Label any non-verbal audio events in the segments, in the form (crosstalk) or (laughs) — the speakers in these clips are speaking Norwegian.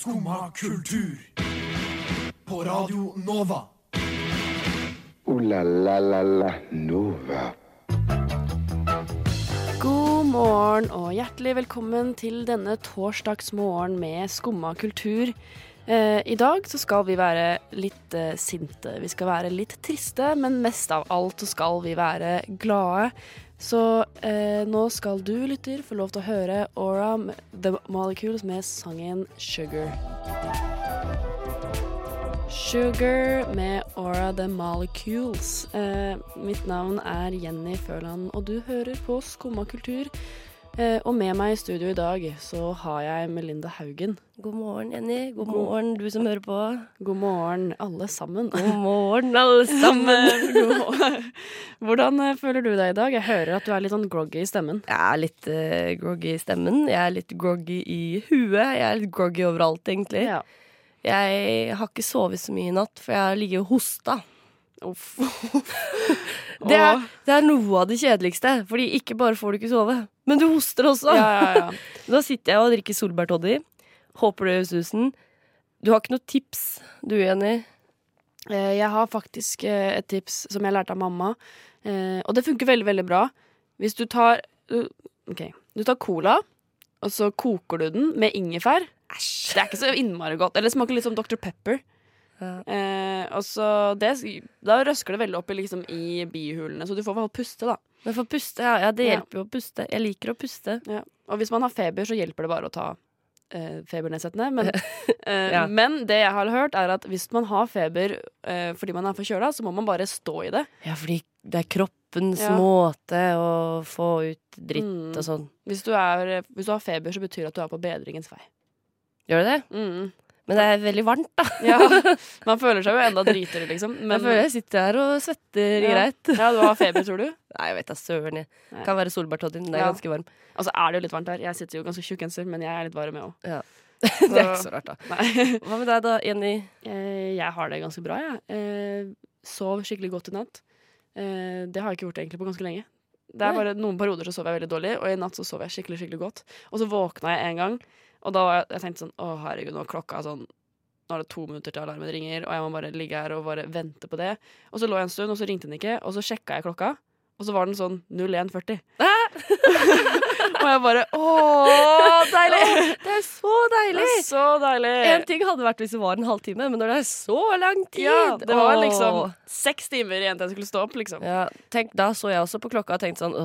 Skumma kultur. På Radio Nova. O-la-la-la-la Nova. God morgen og hjertelig velkommen til denne torsdagsmorgen med Skumma kultur. Eh, I dag så skal vi være litt eh, sinte. Vi skal være litt triste, men mest av alt så skal vi være glade. Så eh, nå skal du, lytter, få lov til å høre Aura The Molecules med sangen 'Sugar'. Sugar med Aura The Molecules. Eh, mitt navn er Jenny Førland, og du hører på Skumma kultur. Eh, og med meg i studio i dag så har jeg Melinda Haugen. God morgen, Jenny. God morgen, du som hører på. God morgen, alle sammen. God morgen, alle (laughs) sammen. God morgen. Hvordan eh, føler du deg i dag? Jeg hører at du er litt sånn groggy i stemmen. Jeg er litt uh, groggy i stemmen. Jeg er litt groggy i huet. Jeg er litt groggy overalt, egentlig. Ja. Jeg har ikke sovet så mye i natt, for jeg har ligget og hosta. Uff. (laughs) Det er, det er noe av det kjedeligste, Fordi ikke bare får du ikke sove, men du hoster også. Ja, ja, ja. (laughs) Da sitter jeg og drikker solbærtoddy. Håper du gjør susen. Du har ikke noe tips, du, Jenny? Eh, Jeg har faktisk eh, et tips som jeg lærte av mamma, eh, og det funker veldig, veldig bra. Hvis du tar OK. Du tar cola, og så koker du den med ingefær. Æsj. Det er ikke så innmari godt. Eller det smaker litt som Dr. Pepper. Ja. Eh, og så det, Da røsker det veldig opp i, liksom, i bihulene, så du får i hvert fall puste, da. Men for puste, ja, ja, det hjelper jo å puste. Jeg liker å puste. Ja. Og hvis man har feber, så hjelper det bare å ta eh, febernedsettende. Men, (laughs) eh, men det jeg har hørt, er at hvis man har feber eh, fordi man er forkjøla, så må man bare stå i det. Ja, fordi det er kroppens måte å få ut dritt Mm. og sånn. Hvis du, er, hvis du har feber, så betyr det at du er på bedringens vei. Gjør det det? Mm. Men det er veldig varmt, da. Ja, (laughs) Man føler seg jo enda dritere, liksom. Men jeg føler jeg sitter her og svetter Ja. greit. ja, du har feber, tror du? (laughs) Nei, jeg vet da søren. jeg. Nei. Kan være solbærtoddy. Den er Ja. ganske varm. Og så er det jo litt varmt her. Jeg sitter jo ganske tjukk genser, men jeg er litt varm, jeg òg. (laughs) det er ikke så rart, da. Nei. Hva med deg, da, Jenny? Eh, Jeg har det ganske bra, jeg. Eh, Sov skikkelig godt i natt. Eh, Det har jeg ikke gjort egentlig på ganske lenge. Det er bare Noen perioder så sov jeg veldig dårlig, og i natt så sov jeg skikkelig skikkelig godt. Og så våkna jeg en gang, og da var jeg, jeg tenkte sånn Å, herregud, nå er klokka sånn Nå er det to minutter til alarmen ringer, og jeg må bare ligge her og bare vente på det. Og så lå jeg en stund, og så ringte den ikke, og så sjekka jeg klokka, og så var den sånn 01.40. (laughs) og jeg bare Å, deilig! Det er så Det deilig! så deilig! En ting hadde vært hvis det var en halvtime, men når det er så lang tid Ja, det var åh. liksom seks timer igjen til jeg skulle stå opp, liksom. ja, tenk, Da så jeg også på klokka og tenkte sånn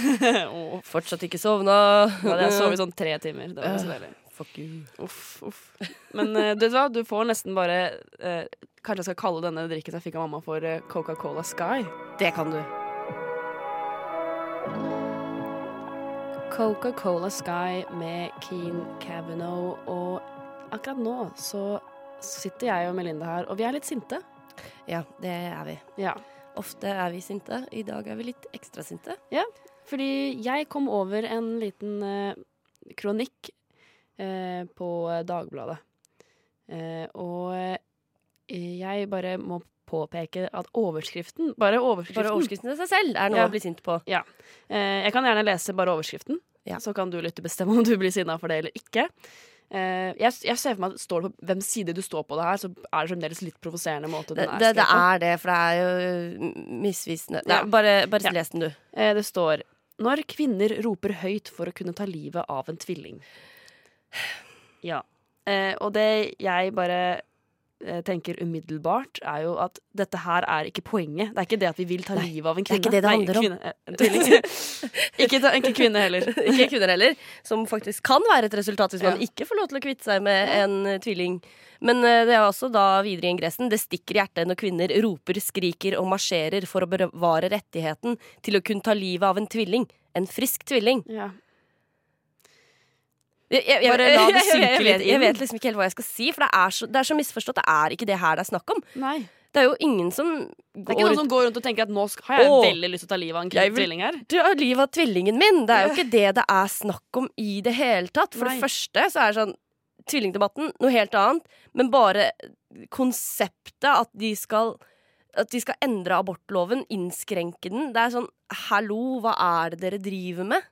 (laughs) Åh, fortsatt ikke sovna. Da hadde jeg sovet sånn tre timer. Det var så deilig. Fuck you. Uff, uff. Men uh, du du får nesten bare uh, Kanskje jeg skal kalle denne drikken jeg fikk av mamma, for eh, Coca-Cola Sky. Det kan du. Coca-Cola Sky med Keen Cavanaugh. Og akkurat nå så sitter jeg og Melinda her, og vi er litt sinte. Ja, det er vi. Ja. Ofte er vi sinte. I dag er vi litt ekstra sinte. Ja, Fordi jeg kom over en liten eh, kronikk eh, på Dagbladet. Eh, og eh, jeg bare må påpeke at overskriften Bare overskriften. Bare overskriften i seg selv er noe Ja. å bli sint på. Eh, jeg kan gjerne lese bare overskriften, Ja. så kan du lytte bestemme om du blir sinna for det eller ikke. Eh, jeg, jeg ser for meg at Står det på hvem side du står på det her, så er det fremdeles litt provoserende måte Det, den er det, det skrevet på. er det, for det er jo misvisende. Ja. bare bare Ja. les den, du. Eh, det står Når kvinner roper høyt for å kunne ta livet av en tvilling. Ja. Eh, og det jeg bare tenker umiddelbart, er jo at dette her er ikke poenget. Det er ikke det at vi vil ta livet av en kvinne. det er ikke det det handler om. Kvinne, eh, (laughs) ikke, ta, ikke kvinne heller. (laughs) Ikke kvinner heller, som faktisk kan være et resultat hvis man Ja. ikke får lov til å kvitte seg med en eh, tvilling. Men eh, det er også da videre i ingressen det stikker i hjertet når kvinner roper, skriker og marsjerer for å bevare rettigheten til å kunne ta livet av en tvilling. En frisk tvilling. Ja. Jeg, jeg, jeg, (laughs) vet- Jeg vet liksom ikke helt hva jeg skal si, for det er så, det er så misforstått. Det er ikke det her det er snakk om. Nei. Det er jo ingen som Det er ikke noen som går rundt og tenker at nå har jeg å, veldig lyst til å ta livet av en vil- tvilling her. Du har livet av tvillingen min. Det er jo ikke det det er snakk om i det hele tatt. For Nei. det første så er det sånn Tvillingdebatten, noe helt annet. Men bare konseptet at de skal At de skal endre abortloven, innskrenke den. Det er sånn Hallo, hva er det dere driver med?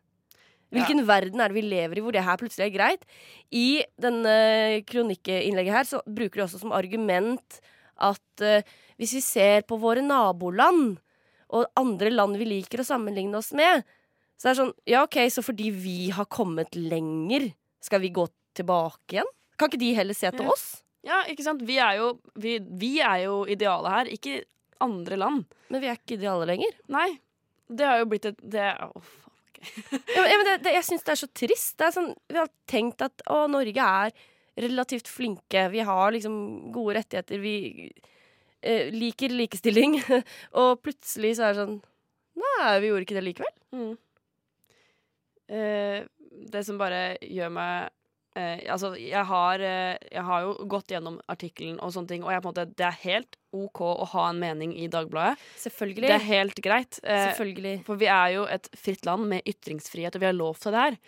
Hvilken verden er det vi lever i hvor det her plutselig er greit? I denne kronikkinnlegget her så bruker de også som argument at uh, hvis vi ser på våre naboland og andre land vi liker å sammenligne oss med, så er det sånn Ja, OK, så fordi vi har kommet lenger, skal vi gå tilbake igjen? Kan ikke de heller se til Ja. oss? Ja, ikke sant? Vi er jo, vi, vi er jo idealet her, ikke andre land. Men vi er ikke idealet lenger. Nei. Det har jo blitt et det, fuck. Ja, men- det, det, jeg syns det er så trist. Er sånn, vi har tenkt at å, Norge er relativt flinke. Vi har liksom gode rettigheter. Vi eh, liker likestilling. (laughs) og plutselig så er det sånn Nei, vi gjorde ikke det likevel. Mm. Eh, det som bare gjør meg eh, Altså, jeg har, eh, jeg har jo gått gjennom artikkelen og sånne ting, og jeg, måte, det er helt OK å ha en mening i Dagbladet. Selvfølgelig. Det er helt greit. Eh, Selvfølgelig. For vi er jo et fritt land med ytringsfrihet, og vi har lov til det her.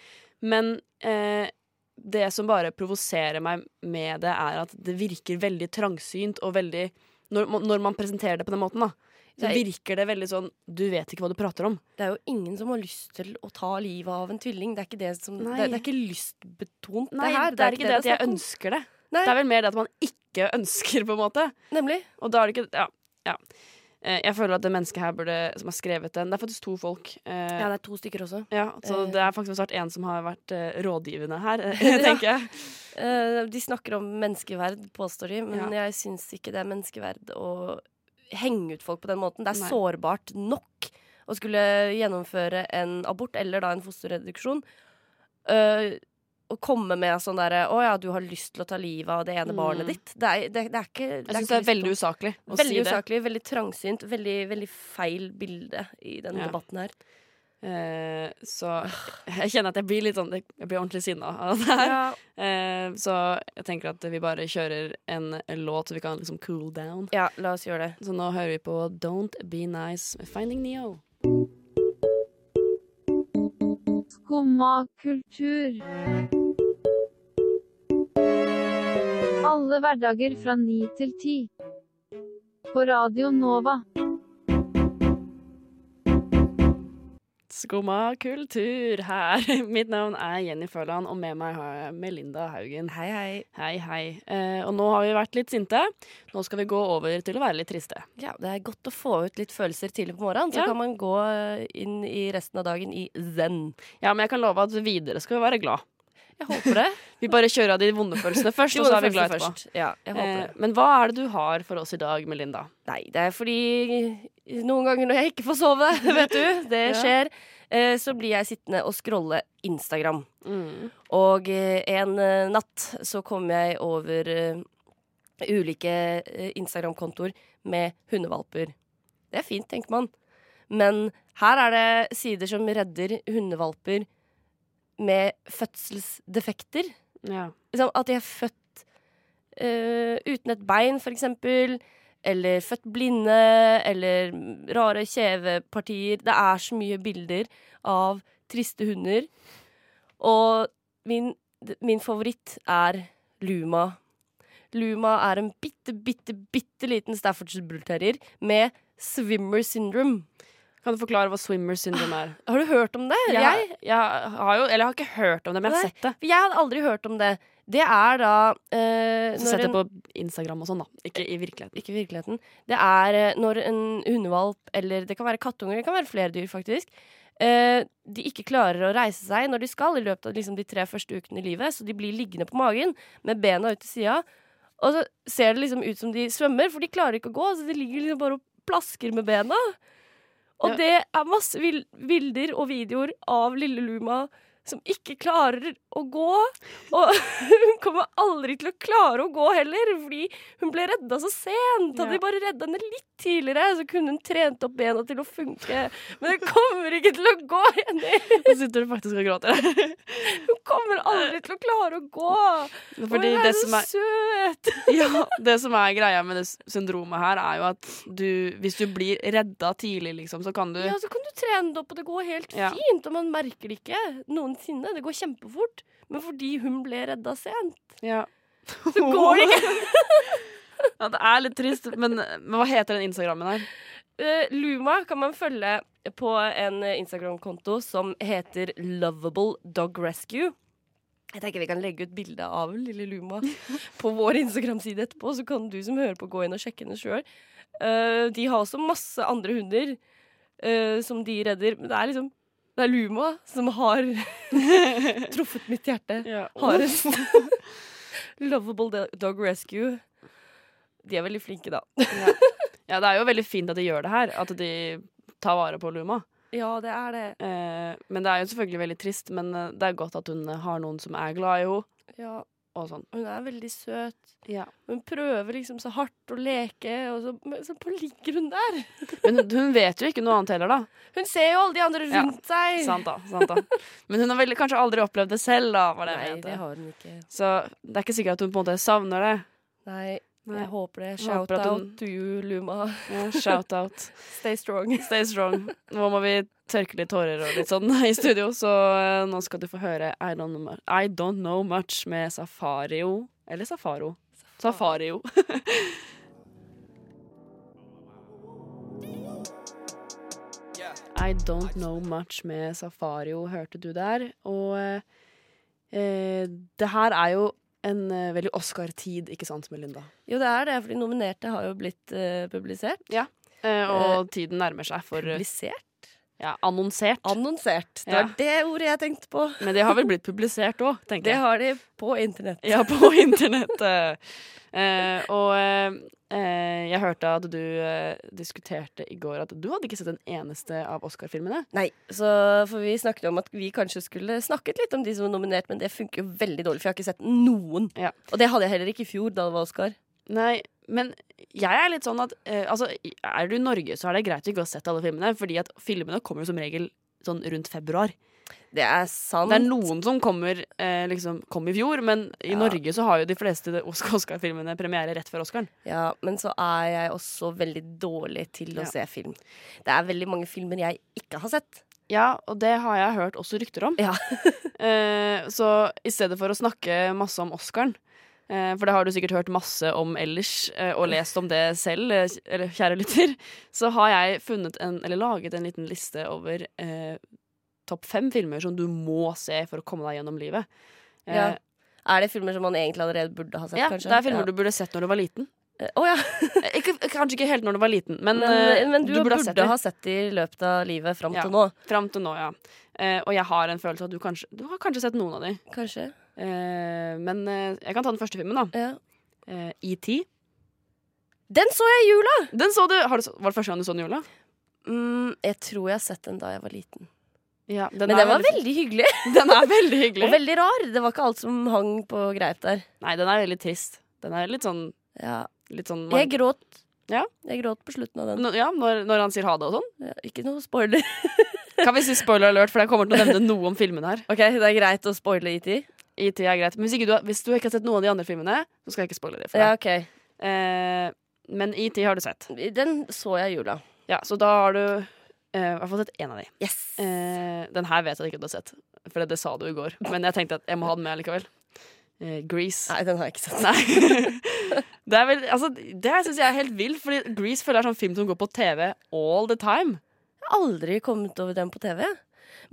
Men eh, det som bare provoserer meg med det, er at det virker veldig trangsynt og veldig Når, når man presenterer det på den måten, da, så er- virker det veldig sånn Du vet ikke hva du prater om. Det er jo ingen som har lyst til å ta livet av en tvilling. Det er ikke det som Det, det er ikke lystbetont, Nei, det her. det er ikke det at jeg ønsker det. Nei, Det er vel mer det at man ikke (laughs) ønsker, på en måte. nemlig. Og da er det ikke Ja. ja. Eh, Jeg føler at det mennesket her burde, som har skrevet den Det er faktisk to folk. eh, Ja, det er to stykker også. ja, så eh. det er faktisk vært en som har vært eh, rådgivende her, (laughs) eh, tenker jeg. Eh, de snakker om menneskeverd, påstår de, men Ja. jeg syns ikke det er menneskeverd å henge ut folk på den måten. Det er Nei. sårbart nok å skulle gjennomføre en abort eller da en fosterreduksjon. Eh, å komme med sånn derre 'Å ja, du har lyst til å ta livet av det ene Mm. barnet ditt'. Det er, det, det er ikke Jeg syns det er veldig usaklig å Veldig si det. usaklig, veldig trangsynt, veldig, veldig feil bilde i denne Ja. debatten her. Eh, så (laughs) jeg kjenner at jeg blir litt sånn Jeg blir ordentlig sinna av det her. Eh, så jeg tenker at vi bare kjører en låt så vi kan liksom cool down. Ja, la oss gjøre det. Så nå hører vi på Don't Be Nice med Finding Neo. Skumma kultur. Alle hverdager fra ni til ti. På Radio Nova. Skumma kultur her. (laughs) Mitt navn er Jenny Føland, og med meg har jeg Melinda Haugen. Hei, hei. Hei, hei. Eh, og nå har vi vært litt sinte. Nå skal vi gå over til å være litt triste. Ja, det er godt å få ut litt følelser tidlig på morgenen, så Ja. kan man gå eh, inn i resten av dagen i zen. Ja, men jeg kan love at videre skal vi være glad. Jeg håper det. (laughs) Vi bare kjører av de vonde følelsene først, og så er vi glad etterpå. Ja, Eh, det. men hva er det du har for oss i dag, Melinda? Nei, det er fordi noen ganger når jeg ikke får sove, (laughs) vet du, det Ja. skjer, eh, så blir jeg sittende og scrolle Instagram. Mm. Og eh, en eh, natt så kom jeg over ulike Instagram-kontoer med hundevalper. Det er fint, tenker man. Men her er det sider som redder hundevalper med fødselsdefekter. Ja. Liksom at de er født uh, uten et bein, for eksempel. Eller født blinde, eller rare kjevepartier. Det er så mye bilder av triste hunder. Og min, min favoritt er Luma. Luma er en bitte, bitte, bitte liten Staffordshire Bull Terrier med swimmer syndrome. Kan du forklare hva swimmer syndrome er? Har du hørt om det? Jeg, jeg har jo, eller jeg har ikke hørt om det, men jeg har sett det. Jeg hadde aldri hørt om det. Det er da eh, Så sett det på Instagram og sånn, da. Ikke i virkeligheten. Ikke i virkeligheten. Det er eh, når en hundevalp, eller det kan være kattunger, det kan være flere dyr faktisk, eh, de ikke klarer å reise seg når de skal i løpet av liksom, de tre første ukene i livet, så de blir liggende på magen med bena ut til sida. Og så ser det liksom ut som de svømmer, for de klarer ikke å gå, så de ligger liksom bare og plasker med bena. Og det er masse bilder og videoer av lille Luma som ikke klarer å gå. Og (laughs) hun kommer aldri til å klare å gå heller, fordi hun ble redda så sent. Hadde de bare redda henne litt tidligere, så kunne hun trent opp bena til å funke. Men hun kommer ikke til å gå, Jenny! Nå sitter du faktisk og gråter. (laughs) Hun kommer aldri til å klare å gå. Fordi og hun er så er, søt! (laughs) ja, det som er greia med det syndromet her, er jo at du Hvis du blir redda tidlig, liksom, så kan du Ja, så kan du trene det opp, og det går helt Ja. fint. Og man merker det ikke noensinne. Det går kjempefort. Men fordi hun ble redda sent, Ja. så går det ikke. (laughs) ja, det er litt trist, men, men hva heter den Instagrammen her? Uh, Luma kan man følge på en Instagram-konto som heter Lovable Dog Rescue. Jeg tenker Vi kan legge ut bilde av lille Luma (laughs) på vår Instagram-side etterpå, så kan du som hører på, gå inn og sjekke henne sjøl. de har også masse andre hunder uh, som de redder, men det er liksom det er Luma som har (laughs) truffet mitt hjerte Ja. hardest. (laughs) Lovable Dog Rescue. De er veldig flinke, da. ja, det er jo veldig fint at de gjør det her. At de tar vare på Luma. Ja, det er det. Eh, men det er jo selvfølgelig veldig trist. Men eh, det er godt at hun har noen som er glad i henne. Ja, Og sånn. hun er veldig søt. Ja. Hun prøver liksom så hardt å leke, og så, men så ligger hun der. (laughs) Men hun, hun vet jo ikke noe annet heller, da. Hun ser jo alle de andre Ja, rundt seg. Sant da, sant da. Men hun har vel kanskje aldri opplevd det selv, da. Var det Nei, det har hun ikke. Så det er ikke sikkert at hun på en måte savner det. Nei, Nei. jeg håper det. Shout-out to you, Luma. Ja, shout out. (laughs) Stay strong. Stay strong. Nå må vi tørke litt tårer og litt sånn (laughs) i studio, så eh, nå skal du få høre I Don't Know, Much, I don't know Much med Safario. Eller Safaro. Safario. (laughs) I Don't Know Much med Safario hørte du der. Og eh, eh, det her er jo en eh, veldig Oscar-tid, ikke sant, Melinda? Jo, det er det, for de nominerte har jo blitt eh, publisert. Ja, og tiden nærmer seg for eh, Publisert? Ja, annonsert. Annonsert. Det Ja. var det ordet jeg tenkte på. Men det har vel blitt publisert òg, (laughs) tenker Det jeg. har de på internett. Ja, på (laughs) internett. eh. Eh, og eh, eh, jeg hørte at du eh, diskuterte i går at du hadde ikke sett en eneste av Oscar-filmene. Nei, så for vi snakket om at vi kanskje skulle snakket litt om de som var nominert, men det funker jo veldig dårlig, for jeg har ikke sett noen. Ja. Og det hadde jeg heller ikke i fjor, da det var Oscar. Nei, men jeg er litt sånn at eh, Altså, er du i Norge, så er det greit å ikke ha sett alle filmene, fordi at filmene kommer som regel sånn rundt februar. Det er sant. Det er noen som kommer eh, liksom kom i fjor, men i Ja. Norge så har jo de fleste Oscar- Oscar-filmene premiere rett før Oscaren. Ja, men så er jeg også veldig dårlig til å Ja. se film. Det er veldig mange filmer jeg ikke har sett. Ja, og det har jeg hørt også rykter om. Ja. (laughs) eh, så i stedet for å snakke masse om Oscaren, for det har du sikkert hørt masse om ellers, eh, og lest om det selv, eh, eller kjære lytter, (laughs) så har jeg funnet en, eller laget en liten liste over eh, topp fem filmer som du må se for å komme deg gjennom livet. Eh, Er det filmer som man egentlig allerede burde ha sett, ja, kanskje? det er filmer du burde sett når du var liten. Eh, Å ja. (laughs) Eh, Ikke, kanskje ikke helt når du var liten, men, Men, eh, men du, burde, ha sett ha sett det i løpet av livet fram Ja. til nå. Fram til nå, ja. Eh, og jeg har en følelse av at du kanskje Du har kanskje sett noen av de. Kanskje. Eh, men eh, jeg kan ta den første filmen, da. Ja. Eh, E.T. Den så jeg i jula! Den så du, har du, Var det første gang du så den i jula? Mm, jeg tror jeg har sett den da jeg var liten. Ja, Men den var veldig hyggelig. (laughs) Den er veldig hyggelig. Og veldig rar. Det var ikke alt som hang på greip der. Nei, den er veldig trist. Den er litt sånn, Ja. litt sånn Jeg gråt. Ja. Jeg gråt på slutten av den. Nå- Ja, når, når han sier ha det og sånn. Ja, ikke noe spoiler. (laughs) Kan vi si spoiler alert, for jeg kommer til å nevne noe om filmene her. Ok, Det er greit å spoile IT? ET? IT er greit. Men hvis, du, har- hvis du ikke har sett noen av de andre filmene, så skal jeg ikke spoile det for deg. Ja, okay. ok. Eh, men ET har du sett. Den så jeg i jula. Ja, så da har du eh, i hvert fall sett én av de. Yes. Eh, den her vet jeg ikke du har sett, for det, det sa du i går. Men jeg tenkte at jeg må ha den med likevel. Eh, Grease. Nei, den har jeg ikke sett. Nei. (laughs) det er vel, altså, det syns jeg er helt vilt, fordi Grease føler jeg er sånn film som går på TV all the time. Jeg har aldri kommet over den på TV.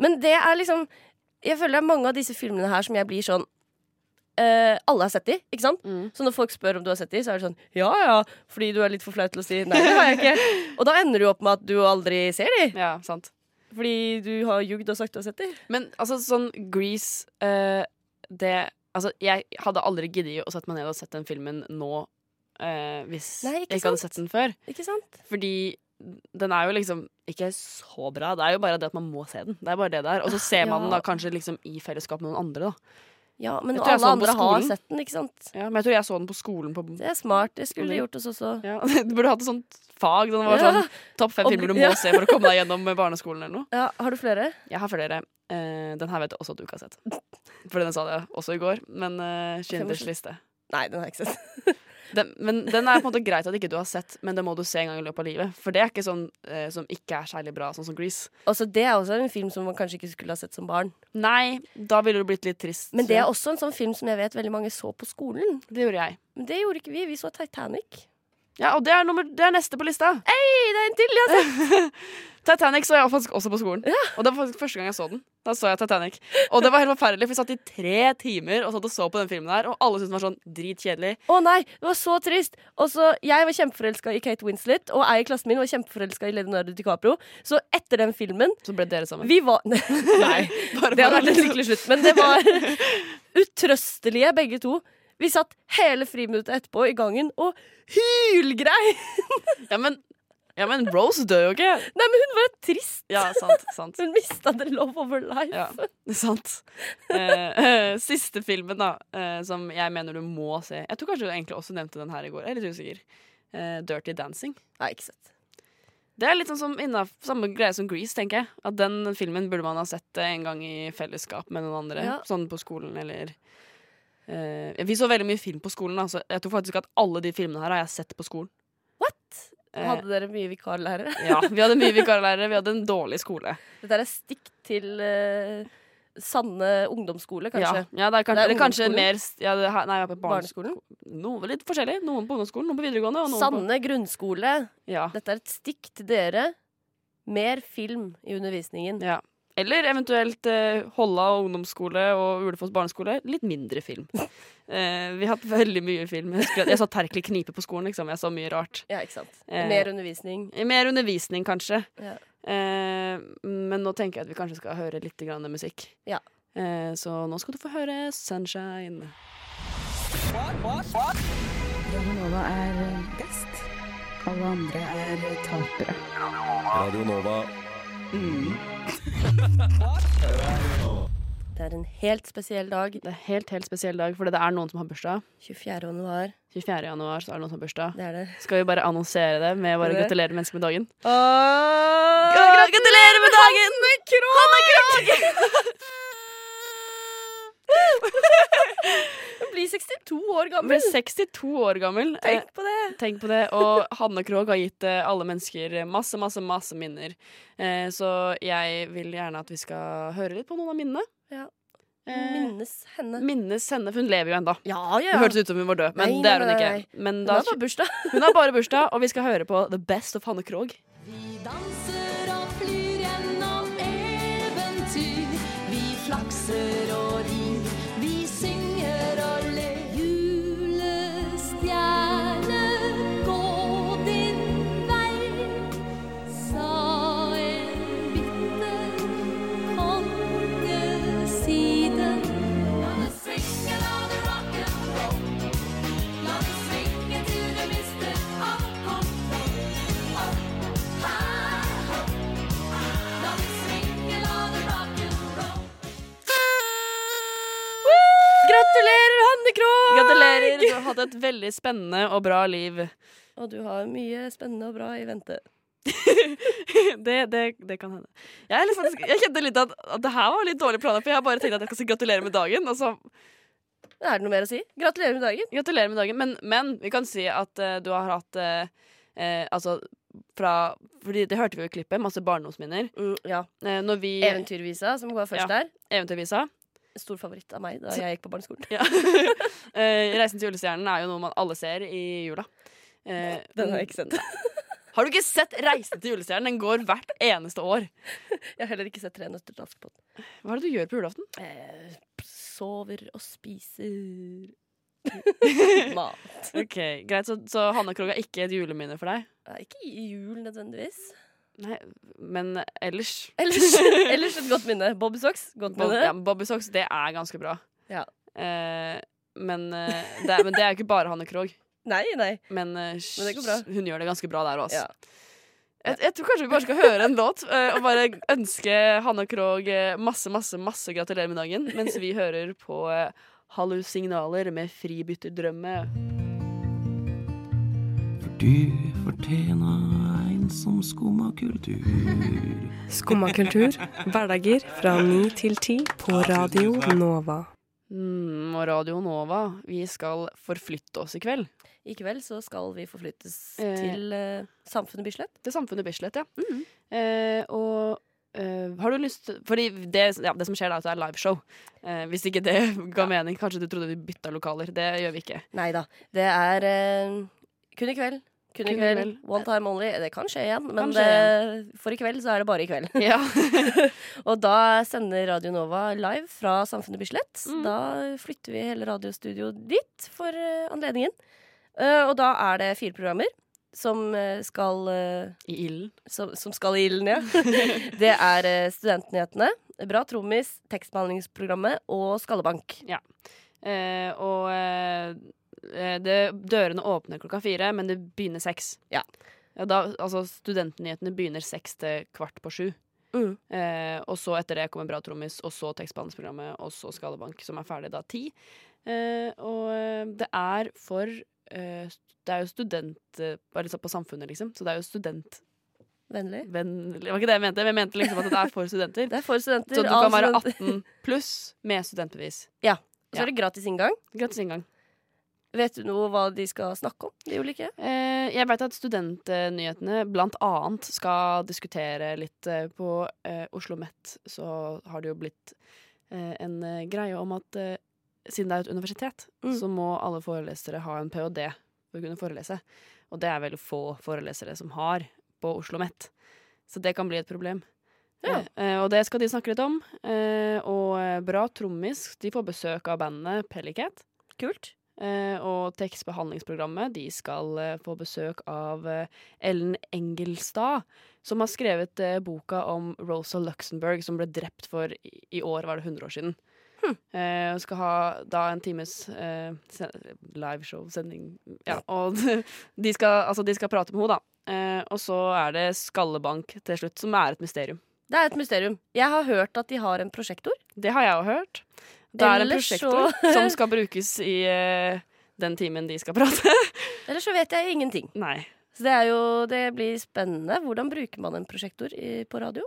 Men det er liksom Jeg føler det er mange av disse filmene her som jeg blir sånn Uh, Alle har sett de, ikke sant? Mm. Så når folk spør om du har sett de, så er det sånn Ja ja, fordi du er litt for flau til å si nei, det har jeg ikke. (laughs) Og da ender du opp med at du aldri ser de. Ja, sant. Fordi du har jugd og sagt du har sett de. Men altså, sånn Grease uh, Det Altså, jeg hadde aldri giddet å sette meg ned og sett den filmen nå uh, hvis Nei, jeg ikke hadde sett den før. Ikke sant? Fordi den er jo liksom ikke så bra. Det er jo bare det at man må se den. Det er bare det der. Og så ser man den da kanskje liksom i fellesskap med noen andre, da. Ja, men alle andre har sett den, ikke sant? Ja, men jeg tror jeg så den på skolen på Det er smart. Det skulle du gjort oss også. ja, (laughs) Du burde hatt et sånt fag. Den var Ja. sånn topp fem filmer du må ja. se for å komme deg gjennom barneskolen eller noe. Ja, Har du flere? Jeg har flere. Uh, den her vet jeg også at du ikke har sett. (laughs) For den sa jeg også i går. Men uh, Schindlers liste. Nei, den har jeg ikke sett. Den, men den er på en måte greit at ikke du har sett, men det må du se en gang i løpet av livet. For det er ikke sånn eh, som ikke er særlig bra, sånn som Grease. Også, Det er også en film som man kanskje ikke skulle ha sett som barn. Nei, da ville du blitt litt trist. Men det er også en sånn film som jeg vet veldig mange så på skolen. Det gjorde jeg. Men det gjorde ikke vi. Vi så Titanic. Ja, og det er, nummer, det er neste på lista. Hei, det er en til! Jeg har sett. (laughs) Titanic så jeg faktisk også på skolen. Og det var faktisk første gang jeg så den. Da så jeg Titanic. Og det var helt forferdelig, for vi satt i tre timer og satt og så på den filmen der, og alle syntes den var sånn dritkjedelig. Å nei, det var så trist. Og så, Jeg var kjempeforelska i Kate Winslet, og jeg i klassen min var kjempeforelska i Leonardo DiCaprio. Så etter den filmen Så ble dere sammen. Vi var (laughs) Nei, Bare det hadde vært en lykkelig slutt. Men det var (laughs) utrøstelige, begge to. Vi satt hele friminuttet etterpå i gangen og hylgrein! Ja, men, ja, men Rose dør jo ikke. Nei, men hun var trist. Ja, sant. sant. (laughs) Hun mista the love of her life. Ja, sant. Eh, eh, siste filmen da eh, som jeg mener du må se. Jeg tror kanskje du egentlig også nevnte den her i går. Jeg er litt usikker. Eh, Dirty Dancing. Nei, ikke sett. Det er litt sånn som innaf, samme greie som Grease, tenker jeg. At den filmen burde man ha sett eh, en gang i fellesskap med noen andre. Ja. Sånn på skolen eller eh, Vi så veldig mye film på skolen. Så jeg tror faktisk at alle de filmene her har jeg sett på skolen. Eh, Hadde dere mye vikarlærere? (laughs) ja, Vi hadde mye vikarlærere, vi hadde en dårlig skole. Dette er stikk til uh, Sanne ungdomsskole, kanskje. Ja, ja det er kanskje, Det er kanskje mer ja, det, her- Nei, jeg er på barneskolen. Noe litt forskjellig. Noen på ungdomsskolen, noen på videregående. Og noen Sanne grunnskole. Ja, Dette er et stikk til dere. Mer film i undervisningen. ja. Eller eventuelt eh, Holla ungdomsskole og Ulefoss barneskole. Litt mindre film. (laughs) Eh, vi har hatt veldig mye film. Jeg, jeg så Terkelig knipe på skolen. Liksom. Jeg så mye rart. Ja, ikke sant. Eh, Mer undervisning. Mer undervisning, kanskje. Ja. Eh, men nå tenker jeg at vi kanskje skal høre litt grann musikk. Ja. Eh, så nå skal du få høre Sunshine. Radionova er best. Alle andre er tapere. Radio Nova. Det er en helt spesiell dag. Det er helt, helt spesiell dag, fordi det er noen som har bursdag. 24. januar. 24. januar så er det noen som har bursdag. Det er det. Skal vi bare annonsere det med bare gratulerer mennesker med dagen? Åh, Gratulerer med dagen! Hanne Krogh! Hun blir 62 år gammel. gammel. 62 år gammel. Eh, Tenk på det. Tenk på det. Og Hanne Krogh har gitt eh, alle mennesker masse, masse, masse minner. Eh, så jeg vil gjerne at vi skal høre litt på noen av minnene. Ja. Minnes henne. minnes henne, for hun lever jo ennå. Ja, Det ja. hørtes ut som hun var død, men Nei, det er hun ikke. Men Hun da, har bare bursdag. (laughs) hun har bare bursdag, og vi skal høre på The Best of Hanne Krogh. Vi danser og flyr gjennom eventyr. Vi flakser veldig spennende og bra liv. (laughs) Og du har mye spennende og bra i vente. det, det, det kan hende. Jeg, faktisk, jeg kjente litt at, at det her var litt dårlig planer, for jeg har bare tenkt at jeg skal si gratulerer med dagen. Og så Er det noe mer å si? Gratulerer med dagen. gratulerer med dagen. Men, men vi kan si at uh, du har hatt uh, uh, Altså fra Fordi det hørte vi jo i klippet, masse barndomsminner. Mm, ja. Når vi Eventyrvisa, som går først Ja. der. Eventyrvisa. Stor favoritt av meg da jeg gikk på barneskolen. Ja. (laughs) eh, Reisen til julestjernen er jo noe man alle ser i jula. Eh, Den har jeg ikke sett. (laughs) Har du ikke sett Reisen til julestjernen? Den går hvert eneste år. (laughs) Jeg har heller ikke sett Tre nøtter til Askepott. Hva er det du gjør på julaften? Eh, sover og spiser mat. Ok, Greit, så, så Hanne Krogh er ikke et juleminne for deg? Ja, ikke i jul nødvendigvis. Nei, men ellers (laughs) Ellers, ellers et godt minne. Bobby Socks, godt Bob, minne. ja, Bobby Socks, det er ganske bra. Ja. Eh, men, eh, det er, men det er ikke bare Hanne Krogh. Nei, nei. Men, eh, Men hun gjør det ganske bra der også. Ja. Jeg, jeg tror kanskje vi bare skal høre en låt eh, og bare ønske Hanne Krogh eh, masse, masse, masse gratulerer med dagen, mens vi hører på eh, Hallusignaler med Fribytterdrømme. Du fortjener en som skumma kultur. Skumma kultur, hverdager fra ni til ti på Radio Nova. Mm, og Radio Nova, vi skal forflytte oss i kveld. I kveld så skal vi forflyttes Eh. til eh, Samfunnet Bislett. Til Samfunnet Bislett, ja. Mhm. Eh, og Uh, har du lyst Fordi det, ja, det som skjer, da, er at det er liveshow. Uh, hvis ikke det ga Ja. mening. Kanskje du trodde vi bytta lokaler. Det gjør vi ikke. Nei da. Det er eh, kun i kveld. Kun i kveld. kveld. One time only. Det kan skje igjen, men skje igjen. det, for i kveld så er det bare i kveld. Ja. (laughs) Og da sender Radio Nova live fra Samfunnet Bislett. Mm. Da flytter vi hele radiostudioet dit for eh, anledningen. Uh, og da er det fire programmer som eh, skal uh, I ilden. som, som skal i ilden, ja. (laughs) det er eh, Studentnyhetene, Bra trommis, tekstbehandlingsprogrammet og Skallebank. Ja. og eh, eh, det, dørene åpner klokka fire, men det begynner seks. Ja. Ja, da, altså, studentnyhetene begynner seks til kvart på sju. Mm. Eh, og så etter det kommer Bra trommis, og så tekstbehandlingsprogrammet, og så Skadebank, som er ferdig da ti. Eh, og eh, det er for eh, Det er jo student Bare Bare liksom på samfunnet, liksom. Så det er jo student... Vennlig. Det var ikke det jeg mente. men Jeg mente liksom at det er for studenter. (laughs) Det er for studenter. Så du kan være 18 pluss med studentbevis. Ja. Og Så er det gratis inngang. Gratis inngang. Vet du noe hva de skal snakke om, de ulike? Eh, jeg vet at studentnyhetene blant annet skal diskutere litt eh, på eh, Oslo Met. Så har det jo blitt eh, en eh, greie om at eh, siden det er et universitet, Mm. så må alle forelesere ha en ph.d. for å kunne forelese. Og det er veldig få forelesere som har på Oslo Met. Så det kan bli et problem. Ja. Eh, og det skal de snakke litt om. Eh, og Bra Trommis de får besøk av bandet Pellicat. Kult. Eh, og tekstbehandlingsprogrammet de skal eh, få besøk av eh, Ellen Engelstad, som har skrevet boka om Rosa Luxemburg, som ble drept for i, år, var det 100 år siden. Eh, og skal ha da en times eh, liveshow-sending. Ja, og (laughs) de skal, altså, de skal prate med henne, da. Eh, og så er det Skallebank til slutt, som er et mysterium. Det er et mysterium. Jeg har hørt at de har en prosjektor. Det har jeg òg hørt. Det er en prosjektor så- (laughs) som skal brukes i uh, den timen de skal prate. (laughs) Ellers så vet jeg ingenting. Nei. Så det er jo Det blir spennende. Hvordan bruker man en prosjektor i, på radio?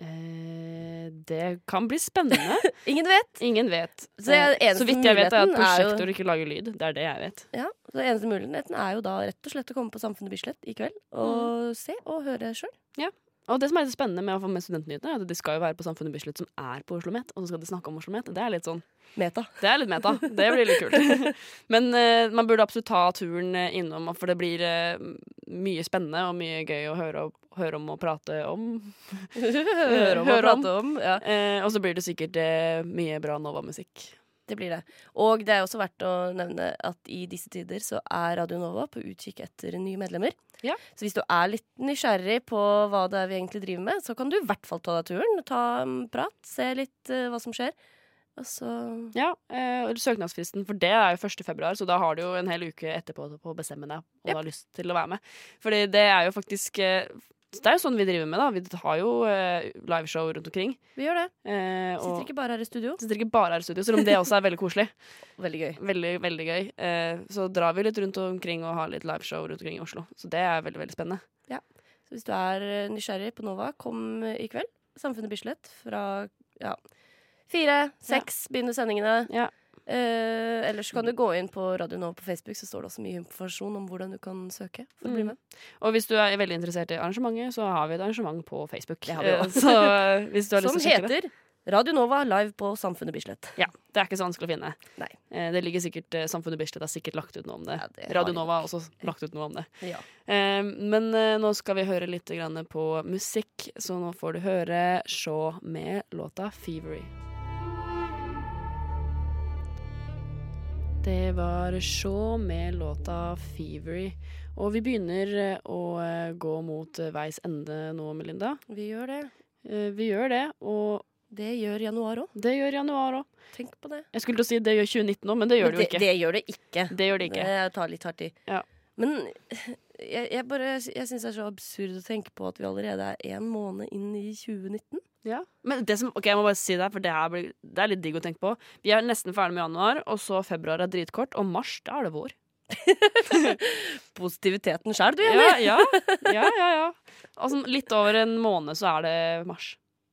Eh, det kan bli spennende. (laughs) Ingen vet. Ingen vet. Så Eh, så vidt jeg vet, er at prosjektor er jo- ikke lager lyd. Det er det jeg vet. Ja, så Eneste muligheten er jo da rett og slett å komme på Samfunnet Bislett i kveld og se og høre sjøl. Og det som er litt spennende med å få med studentnyhetene, er at de skal jo være på Samfunnet Bislett, som er på Oslo Met, og så skal de snakke om Oslo Met. Det er litt sånn Meta. Det er litt meta. Det blir litt kult. (laughs) Men uh, man burde absolutt ta turen eh, innom, for det blir uh, mye spennende og mye gøy å høre, høre om og prate om. (laughs) Høre om og Høre prate om. Ja, Uh, og så blir det sikkert mye bra Nova-musikk. Det blir det. Og det er også verdt å nevne at i disse tider så er Radio Nova på utkikk etter nye medlemmer. Ja. Så hvis du er litt nysgjerrig på hva det er vi egentlig driver med, så kan du i hvert fall ta deg turen. Ta en prat, se litt uh, hva som skjer. Og så Ja, eh, Søknadsfristen for det er jo 1. februar, så da har du jo en hel uke etterpå på å bestemme deg om du har lyst til å være med. Fordi det er jo faktisk eh, Det er jo sånn vi driver med, da. Vi har jo eh, liveshow rundt omkring. vi gjør det. Eh, Sitter ikke bare her i studio. sitter ikke bare her i studio, selv om det også er veldig koselig. (laughs) Veldig gøy. Veldig, veldig gøy. Eh, så drar vi litt rundt omkring og har litt liveshow rundt omkring i Oslo. Så det er veldig, veldig spennende. Ja. Så hvis du er eh, nysgjerrig på Nova, kom eh, i kveld. Samfunnet Bislett fra ja, fire, seks begynner sendingene. Ja. Eh, ellers kan du gå inn på Radio Nova på Facebook, så står det også mye informasjon om hvordan du kan søke for å bli Mm. med. Og hvis du er veldig interessert i arrangementet, så har vi et arrangement på Facebook. Det har vi Eh, så eh, (laughs) Som heter Radio Nova live på Samfunnet Bislett. Ja, det er ikke så vanskelig å finne. Nei. Eh, det ligger sikkert, eh, Samfunnet Bislett har sikkert lagt ut noe om det. Ja, det Radio Nova har også lagt ut noe om det. Ja. Eh, men nå skal vi høre litt grann på musikk, så nå får du høre Shaw med låta 'Fevery'. Det var Shaw med låta 'Fevery'. Og vi begynner eh, å eh, gå mot eh, veis ende nå, Melinda. Vi gjør det. Vi gjør det, og Det gjør januar òg. det gjør januar òg. Tenk på det. Jeg skulle til å si det gjør 2019 òg, men det gjør det jo ikke. Det gjør det ikke. Det gjør det ikke. Det tar litt hardt i. Ja. Men jeg, jeg bare Jeg syns det er så absurd å tenke på at vi allerede er én måned inn i 2019. Ja. Men det som, ok, jeg må bare si det, for det, her blir, det er litt digg å tenke på. Vi er nesten ferdig med januar, og så februar er dritkort, og mars, da er det vår. (laughs) Positiviteten sjæl, du, Ja, Jenny. ja, ja, ja, ja. Altså, litt over en måned så er det mars.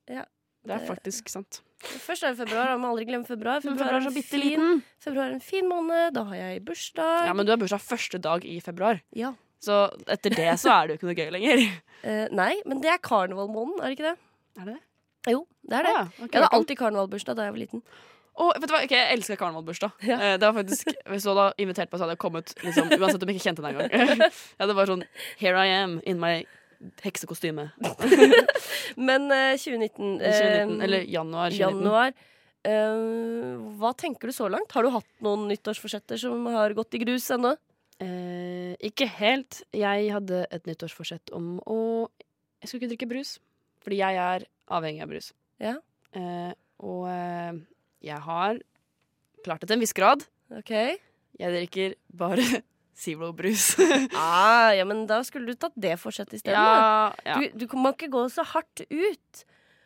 Ja. Det er faktisk sant. Først er det februar, da må aldri glemme februar. Februar, er fin, februar er en fin måned. Da har jeg bursdag. Ja, men du har bursdag første dag i februar, Ja. så etter det så er det jo ikke noe gøy lenger. Uh, (laughs) nei, men det er karnevalmåneden, er det ikke det? Er det det? Jo, det er det. Ja, okay, Jeg hadde alltid karnevalbursdag da jeg var liten. Oh, vet du hva, Ok, Jeg elsker karnevalbursdag. Eh, Det var faktisk, (laughs) Hvis du hadde invitert meg, så hadde jeg kommet liksom, uansett om jeg ikke kjente deg engang. (laughs) ja, det var sånn Here I am in my heksekostyme. (laughs) Men uh, 2019, uh, 2019, eh, eller januar 2019. januar uh, Hva tenker du så langt? Har du hatt noen nyttårsforsetter som har gått i grus ennå? Eh, ikke helt. Jeg hadde et nyttårsforsett om å Jeg skulle ikke drikke brus. Fordi jeg er avhengig av brus. Ja. Eh, og jeg har klart det til en viss grad. Ok Jeg drikker bare Zero-brus. (laughs) ah, Ja, men da skulle du tatt det forsettet isteden. Ja, ja. Du, du må ikke gå så hardt ut.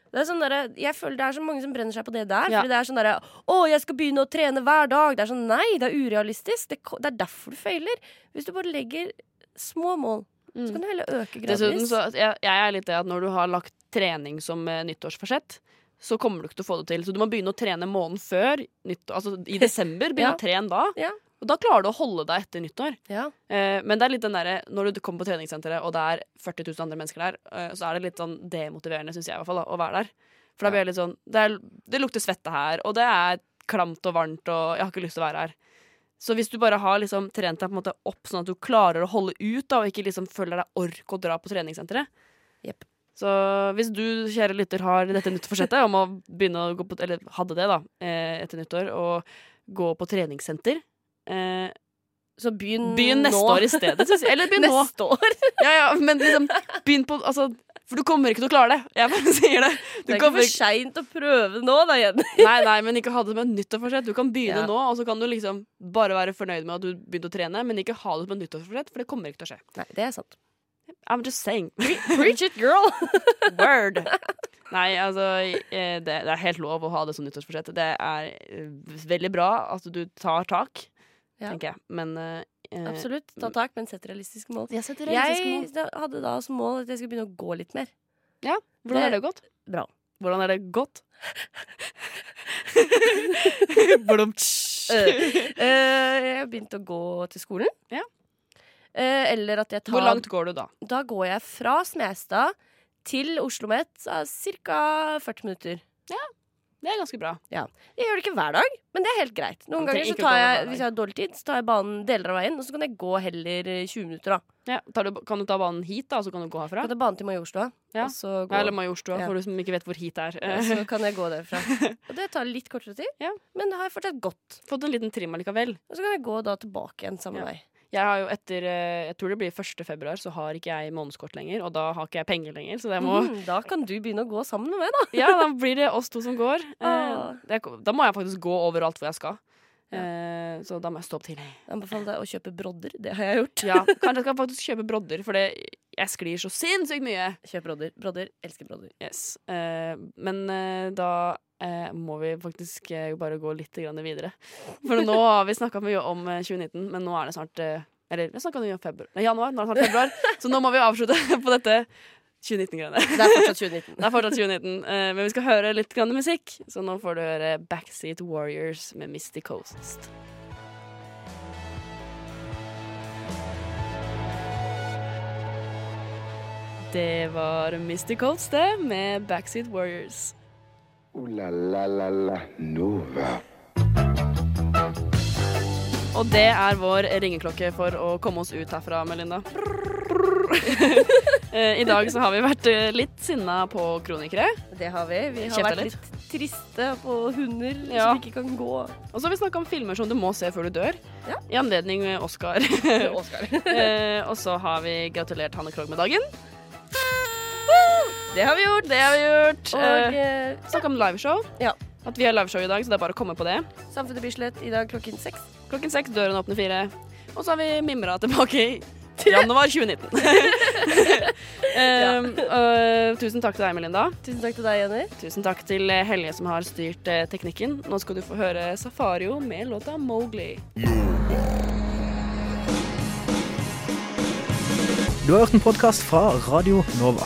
Det er sånn der, jeg føler det er så mange som brenner seg på det der. Ja. Fordi det er sånn derre Å, jeg skal begynne å trene hver dag. Det er sånn Nei, det er urealistisk. Det, det er derfor du feiler. Hvis du bare legger små mål, så kan du heller øke Dessuten gradvis. så jeg, jeg er litt det at når du har lagt trening som eh, nyttårsforsett, så kommer du ikke til å få det til. Så du må begynne å trene måneden før. nyttår. altså i (laughs) desember. Begynne Ja. å trene da. Ja. Og da klarer du å holde deg etter nyttår. Ja. Eh, men det er litt den der, når du kommer på treningssenteret, og det er 40 000 andre mennesker der, eh, så er det litt sånn demotiverende, syns jeg i hvert fall, da, å være der. For da blir det litt sånn det, er, det lukter svette her, og det er klamt og varmt, og jeg har ikke lyst til å være her. Så hvis du bare har liksom trent deg på en måte opp sånn at du klarer å holde ut, da, og ikke liksom føler deg ork å dra på treningssenteret yep. Så hvis du, kjære lytter, har dette nyttårsforsettet om å begynne å gå på Eller hadde det, da, eh, etter nyttår, og gå på treningssenter eh, Så begynn, Begynn neste nå. år i stedet. Eller begynn nå. Neste år? (laughs) Ja, ja, men liksom begynn på altså, For du kommer ikke til å klare det. Jeg bare (laughs) sier det. Du Det er ikke for seint å prøve nå, da, Jenny. (laughs) Nei, nei, men ikke ha det som et nyttårsforsett. Du kan begynne Ja. nå, og så kan du liksom bare være fornøyd med at du begynte å trene, men ikke ha det som et nyttårsforsett, for det kommer ikke til å skje. Nei, det er sant. I'm just saying. Preach it, girl! Word. Nei, altså eh, det, det er helt lov å ha det som nyttårsforsett. Det er eh, veldig bra at du tar tak, Ja. tenker jeg. Men eh, eh, Absolutt. Ta tak, men sett realistiske mål. Jeg mål. Jeg da- hadde da som mål at jeg skulle begynne å gå litt mer. Ja, hvordan er det gått? Bra. Hvordan er det gått? (laughs) Eh, eh, jeg har begynt å gå til skolen. Ja. Eh, eller at jeg tar Hvor langt går du da? Da går jeg fra Smestad til Oslo Met ca. 40 minutter. Det er ganske bra. Ja. Jeg gjør det ikke hver dag, men det er helt greit. Noen ganger så tar jeg. Hvis jeg har dårlig tid, så tar jeg banen deler av veien, og så kan jeg gå heller eh, 20 minutter. da Ja, tar du, kan du ta banen hit, da, og så kan du gå herfra? Kan ta banen til Majorstua, Ja. eller Majorstua, for du som ikke vet hvor hit er. Så (laughs) kan jeg gå derfra. Og det tar litt kortere tid, Ja. men det har jeg fortsatt gått. Fått en liten trim allikevel. Og så kan jeg gå da tilbake igjen samme vei. Jeg har jo etter eh, Jeg tror det blir 1. februar, så har ikke jeg månedskort lenger. Og da har ikke jeg penger lenger, så det må mm, da kan du begynne å gå sammen med meg, da. Ja, da blir det oss to som går. (laughs) Eh, Ah. da må jeg faktisk gå overalt hvor jeg skal. Eh, så da må jeg stå opp tidlig. Anbefaler deg å kjøpe brodder. Det har jeg gjort. Ja, kanskje jeg (laughs) skal faktisk kjøpe brodder, for det, jeg sklir så sinnssykt mye. Kjøp brodder. Brodder. Elsker brodder. Yes. Eh, men eh, da eh, må vi faktisk eh, bare gå litt grann videre. For nå har vi snakka mye om eh, 2019, men nå er det snart eh, Eller vi snakka mye om februar. Nei, januar. Nå er det snart februar. (laughs) Så nå må vi avslutte (laughs) på dette 2019-greiene. Det er fortsatt 2019. Det er fortsatt 2019, eh, men vi skal høre litt grann musikk. Så nå får du høre Backseat Warriors med Misty Coast. Det var Misty Colts, det, med Backseat Warriors. Ooh la la la la Nova. Og det er vår ringeklokke for å komme oss ut herfra, Melinda. (laughs) Eh, I dag så har vi vært eh, litt sinna på kronikere. Det har vi. Vi har vært litt. triste på hunder Ja. som ikke kan gå. Og så har vi snakka om filmer som du må se før du dør. Ja. I anledning eh, Oscar. (laughs) Oscar. (laughs) eh, og så har vi gratulert Hanne Krogh med dagen. Det har vi gjort. Det har vi gjort. Og Eh, eh, Snakka om liveshow. Ja. At vi har liveshow i dag, så det er bare å komme på det. Samfunnet Bislett i dag klokken seks. Klokken seks, døren åpner fire. Og så har vi mimra tilbake i (laughs) januar 2019. um, (laughs) og tusen takk til deg, Melinda. Tusen takk til deg, Jenny. Tusen takk til eh, Helje som har styrt eh, teknikken. Nå skal du få høre Safario med låta Mowgli. Du har hørt en podkast fra Radio Nova.